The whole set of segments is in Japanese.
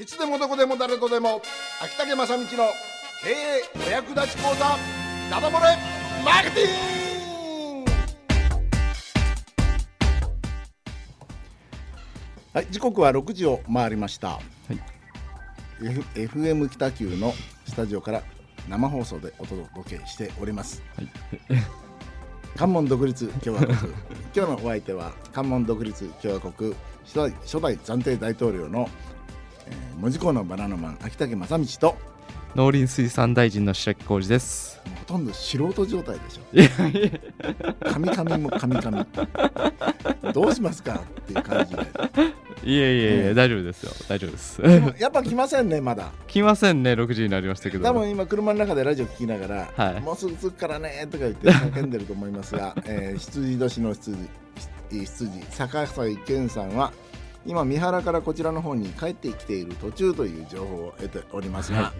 いつでもどこでも誰とでも秋竹正道の経営お役立ち講座ダダ漏れマーケティング。はい時刻は6時を回りました、はい。F、FM 北九のスタジオから生放送でお届けしております、はい。関門独立共和国。今日のお相手は関門独立共和国初代初代暫定大統領の、えー、門司港のバナナマン秋竹正道と農林水産大臣の白木浩二です。ほとんど素人状態でしょカミカミもカミカミどうしますかっていう感じでいやいやいや、うん大丈夫ですよ。大丈夫です。やっぱ来ませんねまだ来ませんね、6時になりましたけど。多分今車の中でラジオ聞きながら、はいもうすぐ着くからねとか言って叫んでると思いますが、えー、羊年の羊羊坂井健さんは今三原からこちらの方に帰ってきている途中という情報を得ておりますが、はい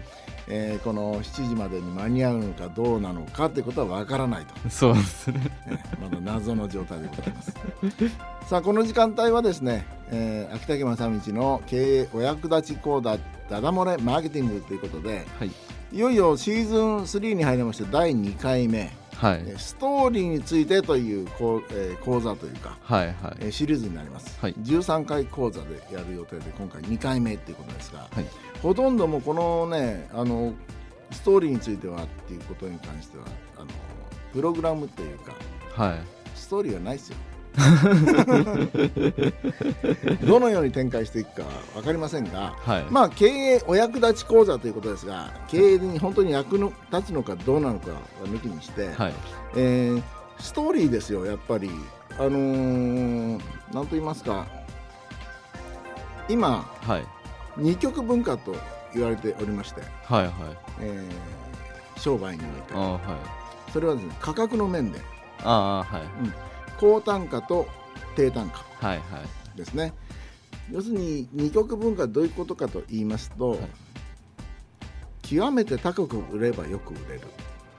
えーこの7時までに間に合うのかどうなのかということはわからないと、そうですね。えーまだ謎の状態でございます さあこの時間帯はですね、えー秋竹正道の経営お役立ち講座ダダ漏れマーケティングということではい。いよいよシーズン3に入りまして第2回目、はい。えーストーリーについてという講,、えー講座というか、はい。はい。えーシリーズになります、はい13回講座でやる予定で今回2回目っていうことですが、はいほとんどもうこのねあのストーリーについてはっていうことに関してはあのプログラムというかはい。ストーリーはないですよ どのように展開していくか分かりませんが、はい。まあ、経営お役立ち講座ということですが経営に本当に役の立つのかどうなのかは抜きにして、はい。えーストーリーですよやっぱりあのーなんと言いますか今はい。二極文化と言われておりまして、はい。はい。えー商売においてはい。それはですね価格の面でああ、はい。高単価と低単価はい。はい。ですね要するに二極文化はどういうことかと言いますと、はい極めて高く売ればよく売れる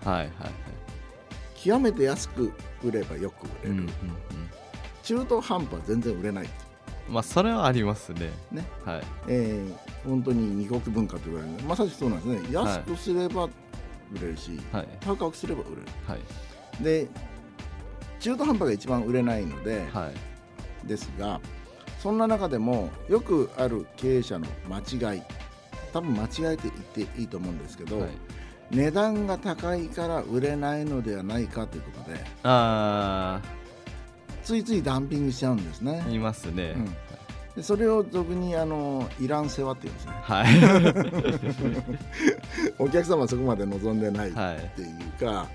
はい。はい。極めて安く売ればよく売れる、うん。うん。中途半端は全然売れない、うん。まあ、それはありますね。ねはい。えー本当に二極文化と言われるまさしくそうなんですね安くすれば売れるし、はい。高くすれば売れるはい。で中途半端が一番売れないので、はい。ですがそんな中でもよくある経営者の間違い多分間違えて言っていいと思うんですけど、はい。値段が高いから売れないのではないかということであついついダンピングしちゃうんですねあ、、いますね。うんでそれを俗にあのイラン世話っていうんですねはい。お客様はそこまで望んでないっはい。ていうか、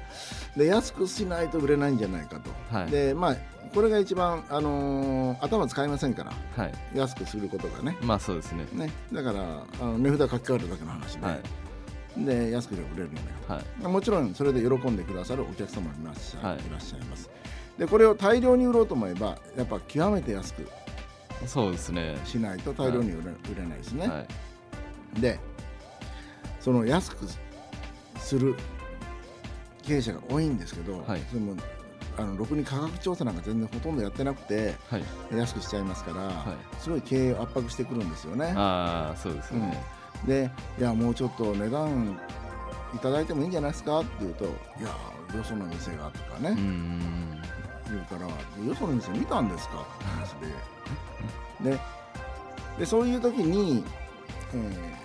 で安くしないと売れないんじゃないかと、はい。でまあこれが一番、あのー頭使いませんからはい。安くすることがねまあ、そうですね。ねだからあの値札書き換えるだけの話で,、はい。で安くで売れるのではい。もちろんそれで喜んでくださるお客様もいらっしゃ,、はいい、らっしゃいますでこれを大量に売ろうと思えばやっぱ極めて安くそうですね。しないと大量に売れ,、売れないですね、はい。でその安くする経営者が多いんですけど、はいそれもあのろくに価格調査なんか全然ほとんどやってなくてはい。安くしちゃいますから、はすごい経営を圧迫してくるんですよね。ああ、そうですよね。でいやもうちょっと値段いただいてもいいんじゃないですかって言うといやよその店がとかね、うんうん言うからよその店見たんですかって話で ででそういう時に、えー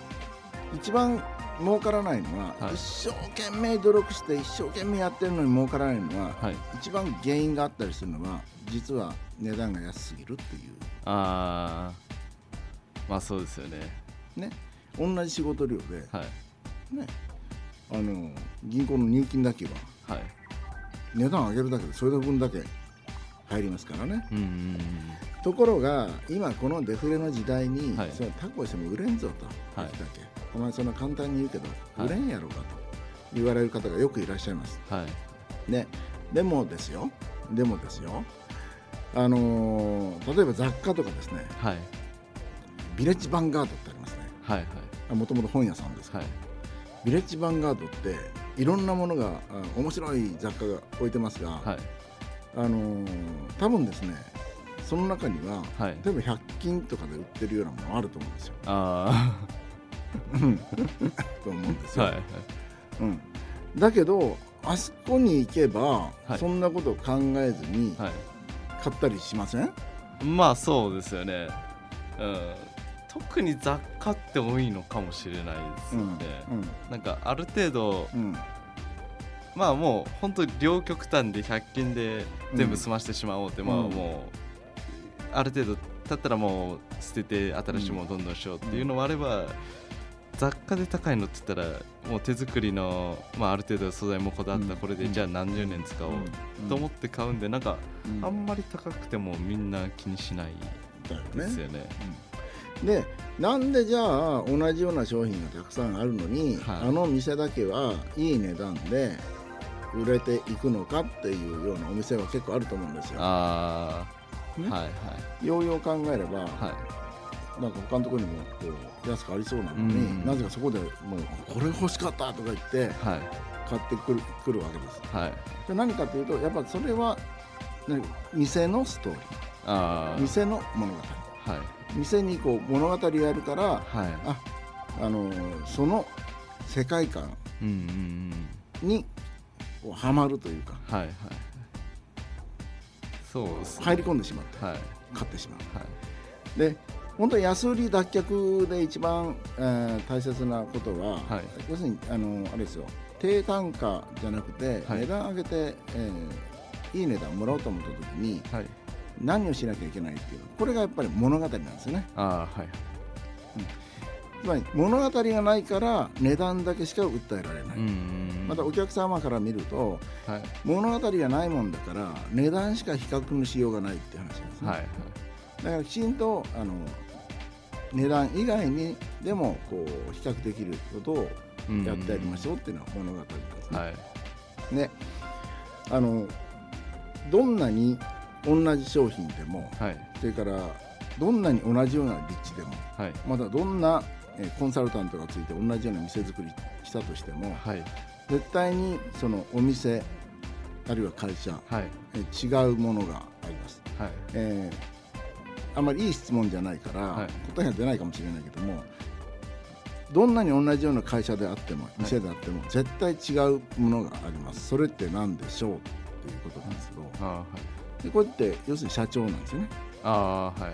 一番儲からないのは、はい一生懸命努力して一生懸命やってるのに儲からないのは、はい。一番原因があったりするのは実は値段が安すぎるっていうああ、まあそうですよね。ね同じ仕事量で、はい。ね、あの銀行の入金だけははい。値段上げるだけでそれ分だけ入りますからねうんうんところが今このデフレの時代に、はいそれタコしても売れんぞと、はいお前そんな簡単に言うけど、はい売れんやろうかと言われる方がよくいらっしゃいますうん。はい。ねでもですよでもですよあのー例えば雑貨とかですねはい。ビレッジヴァンガードってありますねはい。はい。もともと本屋さんですけど、はい。ビレッジヴァンガードっていろんなものがあ面白い雑貨が置いてますが、はい。あのー多分ですねその中にははい。例えば100均とかで売ってるようなものあると思うんですよ。あ と思うんですよ。あはいはい。うん、だけどあそこに行けば、はい。そんなことを考えずにはい。買ったりしません、まあそうですよね、うん、特に雑貨って多いのかもしれないですよね、なんかある程度うん。うんまあもう本当に両極端で100均で全部済ましてしまおうって、まあうんもうある程度経ったらもう捨てて新しいものをどんどんしようっていうのもあれば、雑貨で高いのって言ったらもう手作りの、まあ、ある程度素材もこだわったこれで、うんじゃあ何十年使おうと思って買うんでなんかうんあんまり高くてもみんな気にしないだよね。ですよね。でなんでじゃあ同じような商品がたくさんあるのに、はいあの店だけはいい値段で売れていくのかっていうようなお店は結構あると思うんですよ。ああ、ね。はいはい。ようよう考えれば、はい。なんか他のところにもこう安くありそうなのに、うんなぜかそこでもうこれ欲しかったとか言ってはい。買ってくるくるわけです。はい。で何かというとやっぱそれは何店のストーリあー。店の物語。あはい。店にこう物語やるからはい。ああのーその世界観にはまるというか。はいはいそうですね。入り込んでしまってはい。買ってしまう。はい。で本当に安売り脱却で一番、えー大切なことは、はい。要するにあのあれですよ。低単価じゃなくて、はい。値段上げて、えーいい値段もらおうと思った時にはい。何をしなきゃいけないっていうこれがやっぱり物語なんですよね。ああはいつまり物語がないから値段だけしか訴えられない、またお客様から見るとはい。物語がないもんだから値段しか比較のしようがないって話なんですね、はいだからきちんとあの値段以外にでもこう比較できることをはいやってやりましょうっていうのは物語ですね。はい。であのどんなに同じ商品でもはい。それからどんなに同じような立地でもはい。またどんなえーコンサルタントがついて同じような店作りしたとしてもはい。絶対にそのお店あるいは会社はい。えー違うものがあります。はい。えーあまりいい質問じゃないから、はい。答えが出ないかもしれないけどもどんなに同じような会社であっても店であっても、絶対違うものがあります。それって何でしょうっていうことなんですけど、はい。でこれって要するに社長なんですよね。ああはい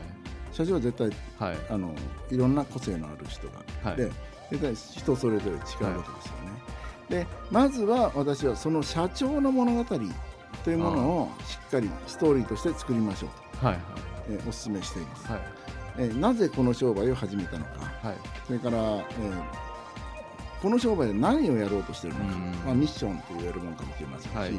社長は絶対はい。あのいろんな個性のある人がはい。で絶対人それぞれ違うわけですよね、でまずは私はその社長の物語というものをしっかりストーリーとして作りましょうと、はいえーお勧めしています、はい。えーなぜこの商売を始めたのか。はい。それから、えーこの商売で何をやろうとしているのか、うんまあ、ミッションと言えるものかもしれませんし、はい。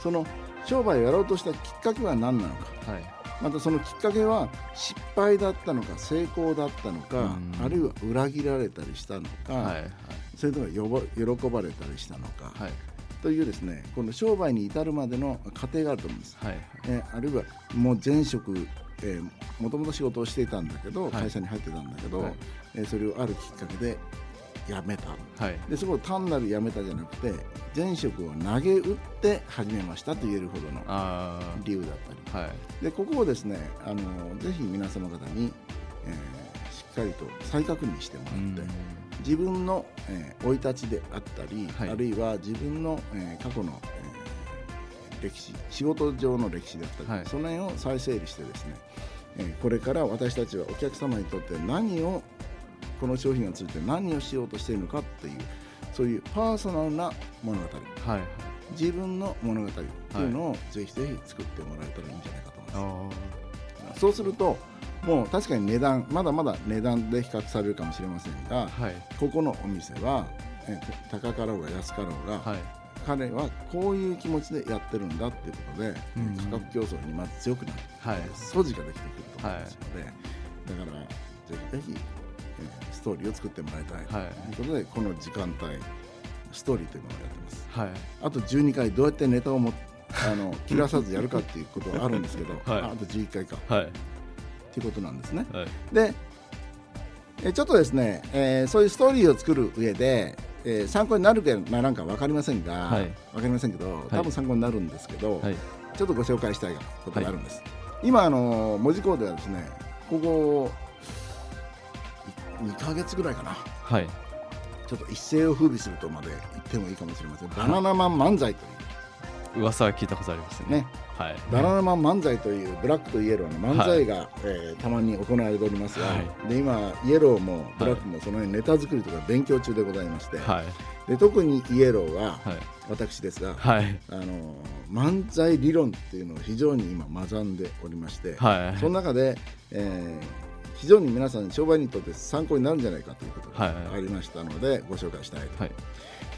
その商売をやろうとしたきっかけは何なのか。はいまたそのきっかけは失敗だったのか成功だったのか、うん。あるいは裏切られたりしたのか、はいそれとも喜ばれたりしたのか、はい。というですねこの商売に至るまでの過程があると思うんです。はい。えーあるいはもう前職えーもともと仕事をしていたんだけど、はい。会社に入ってたんだけど、はい。えーそれをあるきっかけで辞めた。はい。でそこを単なる辞めたじゃなくて前職を投げ打って始めましたと言えるほどのあ理由だったり。あはい。でここをですねあのぜひ皆様方に、えーしっかりと再確認してもらって、自分の生、えー生い立ちであったり、はい。あるいは自分の、えー過去の、えー歴史仕事上の歴史であったり、はい。その辺を再整理してですね、えーこれから私たちはお客様にとって何をこの商品がついて何をしようとしているのかっていうそういうパーソナルな物語。はい自分の物語っていうのをぜひぜひ作ってもらえたらいいんじゃないかと思います。あそうするともう確かに値段まだまだ値段で比較されるかもしれませんがあはい。ここのお店はえ高かろうが安かろうが、はい。彼はこういう気持ちでやってるんだっていうことで、うん価格競争にまず強くなる、はい。素地ができてくると思いますので、だからぜひぜひ、えーストーリーを作ってもらいたい、はい。ということでこの時間帯ストーリーというものをやってます。はい。あと12回どうやってネタをもあの切らさずやるかっていうことはあるんですけど、はい。ああと11回かはい。っていうことなんですね。はい。でえちょっとですね、えーそういうストーリーを作る上で、えー参考になるかならんか分かりませんが、はい。分かりませんけど多分参考になるんですけど、はい。ちょっとご紹介したいことがあるんです、今あの文字工ではですねここ2ヶ月ぐらいかな。はい。ちょっと一世を風靡するとまで言ってもいいかもしれません、バナナマン漫才とい噂は聞いたことありますうね。ね。はい。バナナマン漫才というブラックとイエローの漫才が、えーたまに行われておりますが、はで今イエローもブラックもその辺ネタ作りとか勉強中でございまして、はい。で特にイエローははい。私ですが、はい。あの漫才理論っていうのを非常に今学んでおりまして、はい。その中で、えー非常に皆さん商売にとって参考になるんじゃないかということがはいありましたので、ご紹介したいと、はい。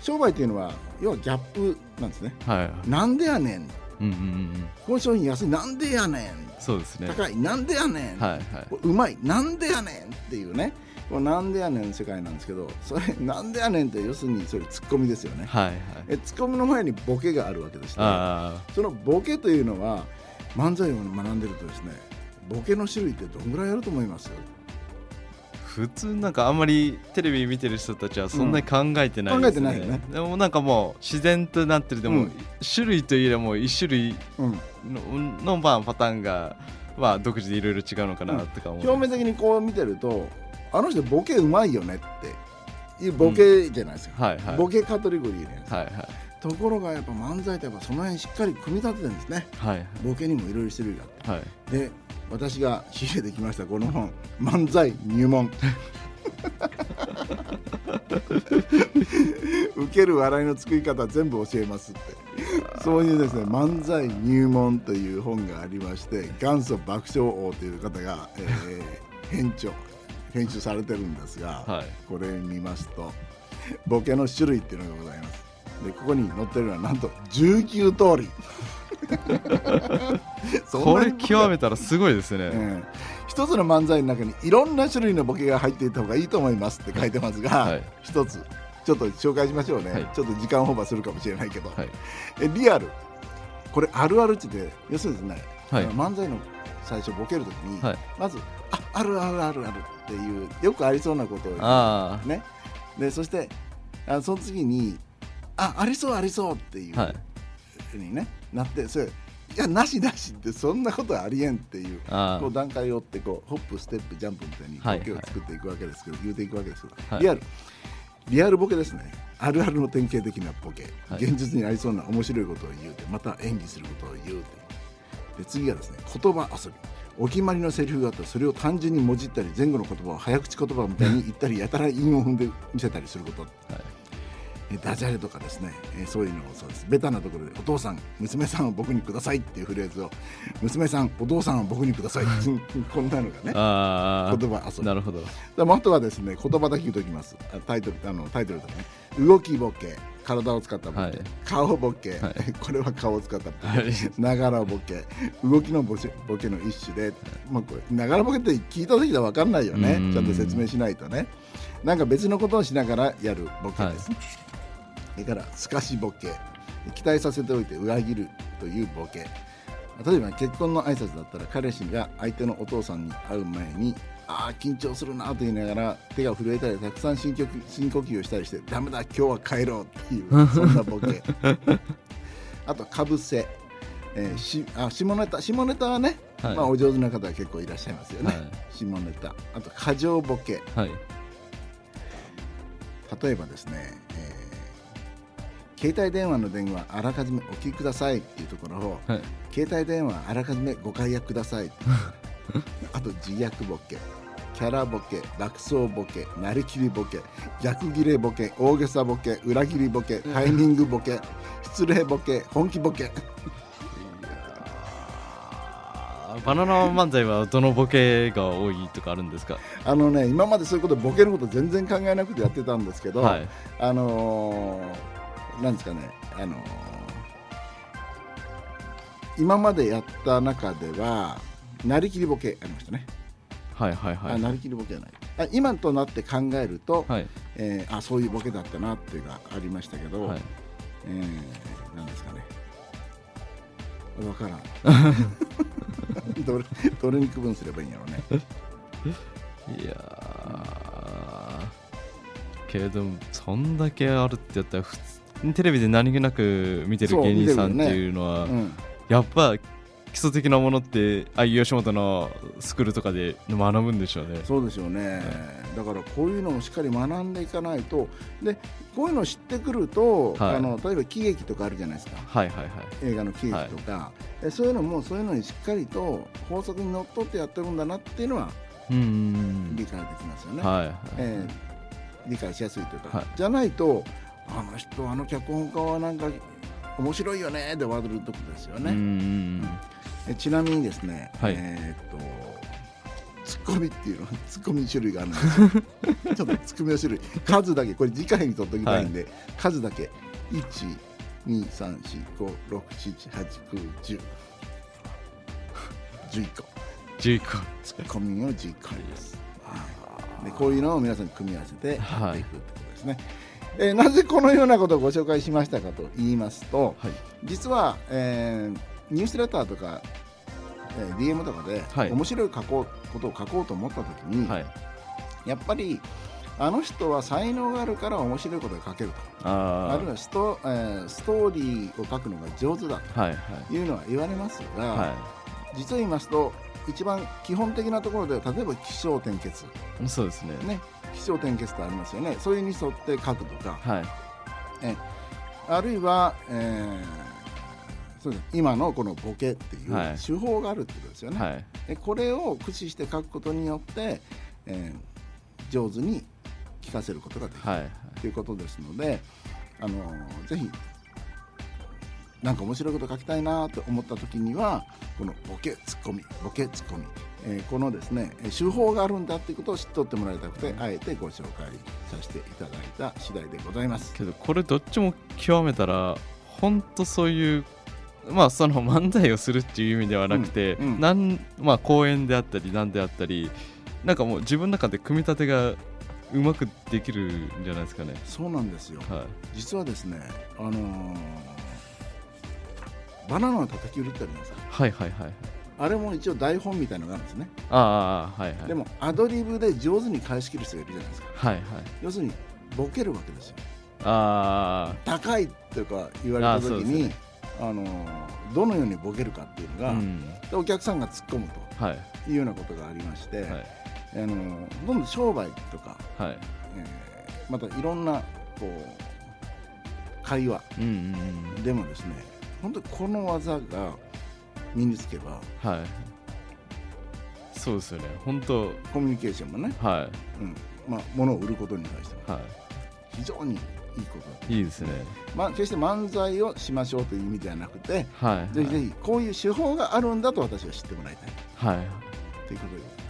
商売というのは要はギャップなんですね。はいなんでやねん。うんうんうんうん。この商品安いなんでやねん。そうですね。高いなんでやねん、はいはい。うまい。なんでやねんっていうね。これなんでやねんの世界なんですけどそれなんでやねんって要するにそれツッコミですよね。はいはい。えツッコミの前にボケがあるわけでしてあそのボケというのは漫才を学んでるとですねボケの種類ってどんぐらいあると思います？あ普通なんかあんまりテレビ見てる人たちはそんなに考えてないうん。です、ね。でもなんかもう自然となってるでも、うん。種類といえばもう一種類うん。ののまあパターンがまあ独自でいろいろ違うのかなとか思う、表面的にこう見てるとあの人ボケうまいよねっていうボケじゃないですか、はいはい。ボケカテゴリーじゃないですか、はいはいところがやっぱ漫才ってやっぱその辺しっかり組み立ててるんですね。はいボケにもいろいろ種類があっはい。てで私が仕入れてきましたこの本「漫才入門」受ける笑いの作り方全部教えますって。そういうですね漫才入門という本がありまして元祖爆笑王という方が、えー編著編集されてるんですが、はい。これ見ますとボケの種類っていうのがございますでここに載ってるのはなんと19通り。これ極めたらすごいですね、うん一つの漫才の中にいろんな種類のボケが入っていた方がいいと思いますって書いてますが、はい。一つちょっと紹介しましょうね、はい。ちょっと時間オーバーするかもしれないけど、はい。えリアル。これあるあるってて要するにですね、はい。漫才の最初ボケるときに、はい。まずああるあるあるあるっていうよくありそうなことをね。でそしてあその次にあありそうありそうっていうふうにねなってそれいやなしなしってそんなことありえんっていうあこう段階を追ってこうホップステップジャンプみたいにはいボケを作っていくわけですけど、言うていくわけですけど、はい。リアルリアルボケですね。あるあるの典型的なボケ、はい。現実にありそうな面白いことを言うてまた演技することを言うて。で次がですね言葉遊び。お決まりのセリフがあったらそれを単純にもじったり前後の言葉を早口言葉みたいに言ったりやたら韻を踏んで見せたりすること。えダジャレとかですね、えーそういうのをそうです。ベタなところで「お父さん娘さんを僕にください」っていうフレーズを「娘さんお父さんを僕にください」こんなのがね言葉遊び。なるほど。でもあとはですね言葉だけ言うときます。あタイトルあのタイトルとかね。動きボケ体を使ったボケ、はい。顔ボケ、はい。これは顔を使ったボケ、はい。ながらボケ。動きのボケボケの一種で、まあ、これながらボケって聞いた時では分かんないよね。うん。ちゃんと説明しないとね。なんか別のことをしながらやるボケです、それから透かしボケ期待させておいて裏切るというボケ。例えば結婚の挨拶だったら彼氏が相手のお父さんに会う前にああ緊張するなと言いながら手が震えたりたくさん深呼吸深呼吸をしたりしてダメだ今日は帰ろうっていう そんなボケ。あとかぶせ、えーしあ下ネタ下ネタはね、はい。まあ、お上手な方は結構いらっしゃいますよね、はい。下ネタ。あと過剰ボケ。はい。例えばですね、えー携帯電話の電話あらかじめお聞きくださいっていうところをはい。携帯電話あらかじめご解約ください あと自虐ボケ。キャラボケ。爆走ボケ。なりきりボケ。逆ギレボケ。大げさボケ。裏切りボケ。タイミングボケ。失礼ボケ。本気ボケ。バナナ漫才はどのボケが多いとかあるんですか？あのね今までそういうことボケのこと全然考えなくてやってたんですけど、はい。あのーなんですかね、あのー今までやった中ではなりきりボケありましたね、はいはいはい。あなりきりボケはない。あ今となって考えると、はい。えーあそういうボケだったなっていうのがありましたけど、はい。えーなんですかね。分からん。どれどれに区分すればいいんやろうね。いやー。けれどもそんだけあるってやったら普通にテレビで何気なく見てる芸人さんっていうのは、うんやっぱ基礎的なものってあ吉本のスクールとかで学ぶんでしょうね。そうですよね、だからこういうのをしっかり学んでいかないとでこういうのを知ってくると、はい。あの例えば喜劇とかあるじゃないですか。はいはいはい。映画の喜劇とか、えそういうのもそういうのにしっかりと法則にのっとってやってるんだなっていうのは理解できますよね、うんはいはい。えー理解しやすいというか、はい。じゃないとあの人あの脚本家はなんか面白いよねで終わるとこですよね、えちなみにですね、はい。えーっとツッコミっていうのは ツッコミ種類があるんですよ。ちょっとツッコミの種類。数だけこれ次回に取っときたいんで、数だけ。12345678910 11個。11個。ツッコミを11個あります、でこういうのを皆さんに組み合わせてやっていくってことですね、えーなぜこのようなことをご紹介しましたかと言いますとはい。実は、えーニュースレターとか、えー DM とかで、はい。面白い書こうことを書こうと思った時に、はい。やっぱりあの人は才能があるから面白いことが書けると。ああるいはスト,、えーストーリーを書くのが上手だというのは言われますが、い。は実を言いますと一番基本的なところでは例えば起承転結。いそうですね。ね。起承転結とありますよね。そういうに沿って書くとか。はい。あるいは、えーそうです今のこのボケっていうはい。手法があるってことですよね、はい。でこれを駆使して書くことによって、えー上手に聞かせることができるはい。ということですので、あのぜひなんか面白いこと書きたいなと思った時にはこのボケツッコミボケツッコミ、えーこのですねえー手法があるんだっていうことを知っておってもらいたくてあえてご紹介させていただいた次第でございます。けどこれどっちも極めたら本当そういうまあその漫才をするっていう意味ではなくて、うんうん。なんまあ公演であったりなんであったりなんかもう自分の中で組み立てがうまくできるんじゃないですかね。そうなんですよ。はい。実はですね、あのーバナナの叩き売りってありますはいはいはい。あれも一応台本みたいなのがあるんですね、ああああはいはい。でもアドリブで上手に返し切る人がいるじゃないですか。はいはい。要するにボケるわけですよ。あ高いとか言われた時にあ、あのーどのようにボケるかっていうのが、あうん。でお客さんが突っ込むはい。というようなことがありまして、はい。あのーどんどん商売とか、はい。えーまたいろんなこう会話うんうんうん。でもですね本当にこの技が身につけばはい。そうですよね。本当。コミュニケーションもね、はうん。まあ、物を売ることに対しても。い。は非常にいいことだいいいですね。まあ、決して漫才をしましょうという意味ではなくて、はい。ぜひぜひこういう手法があるんだと私は知ってもらいたい。はい。ということで。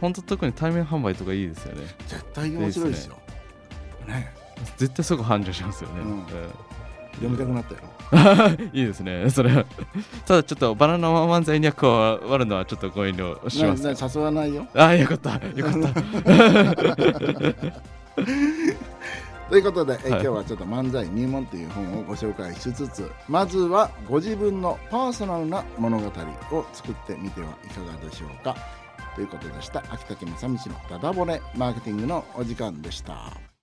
本当特に対面販売とかいいですよね絶対面白いですよ。ね絶対そこ繁盛します。よね、うんうん読みたくなったよ。いいですねそれは ただちょっとバナナマン漫才には加わるのはちょっとご遠慮します誘わないよ。ああよかったよかった ということで、えはい今日はちょっと漫才入門という本をご紹介しつつまずはご自分のパーソナルな物語を作ってみてはいかがでしょうかということでした秋竹正道のダダ漏れマーケティングのお時間でした。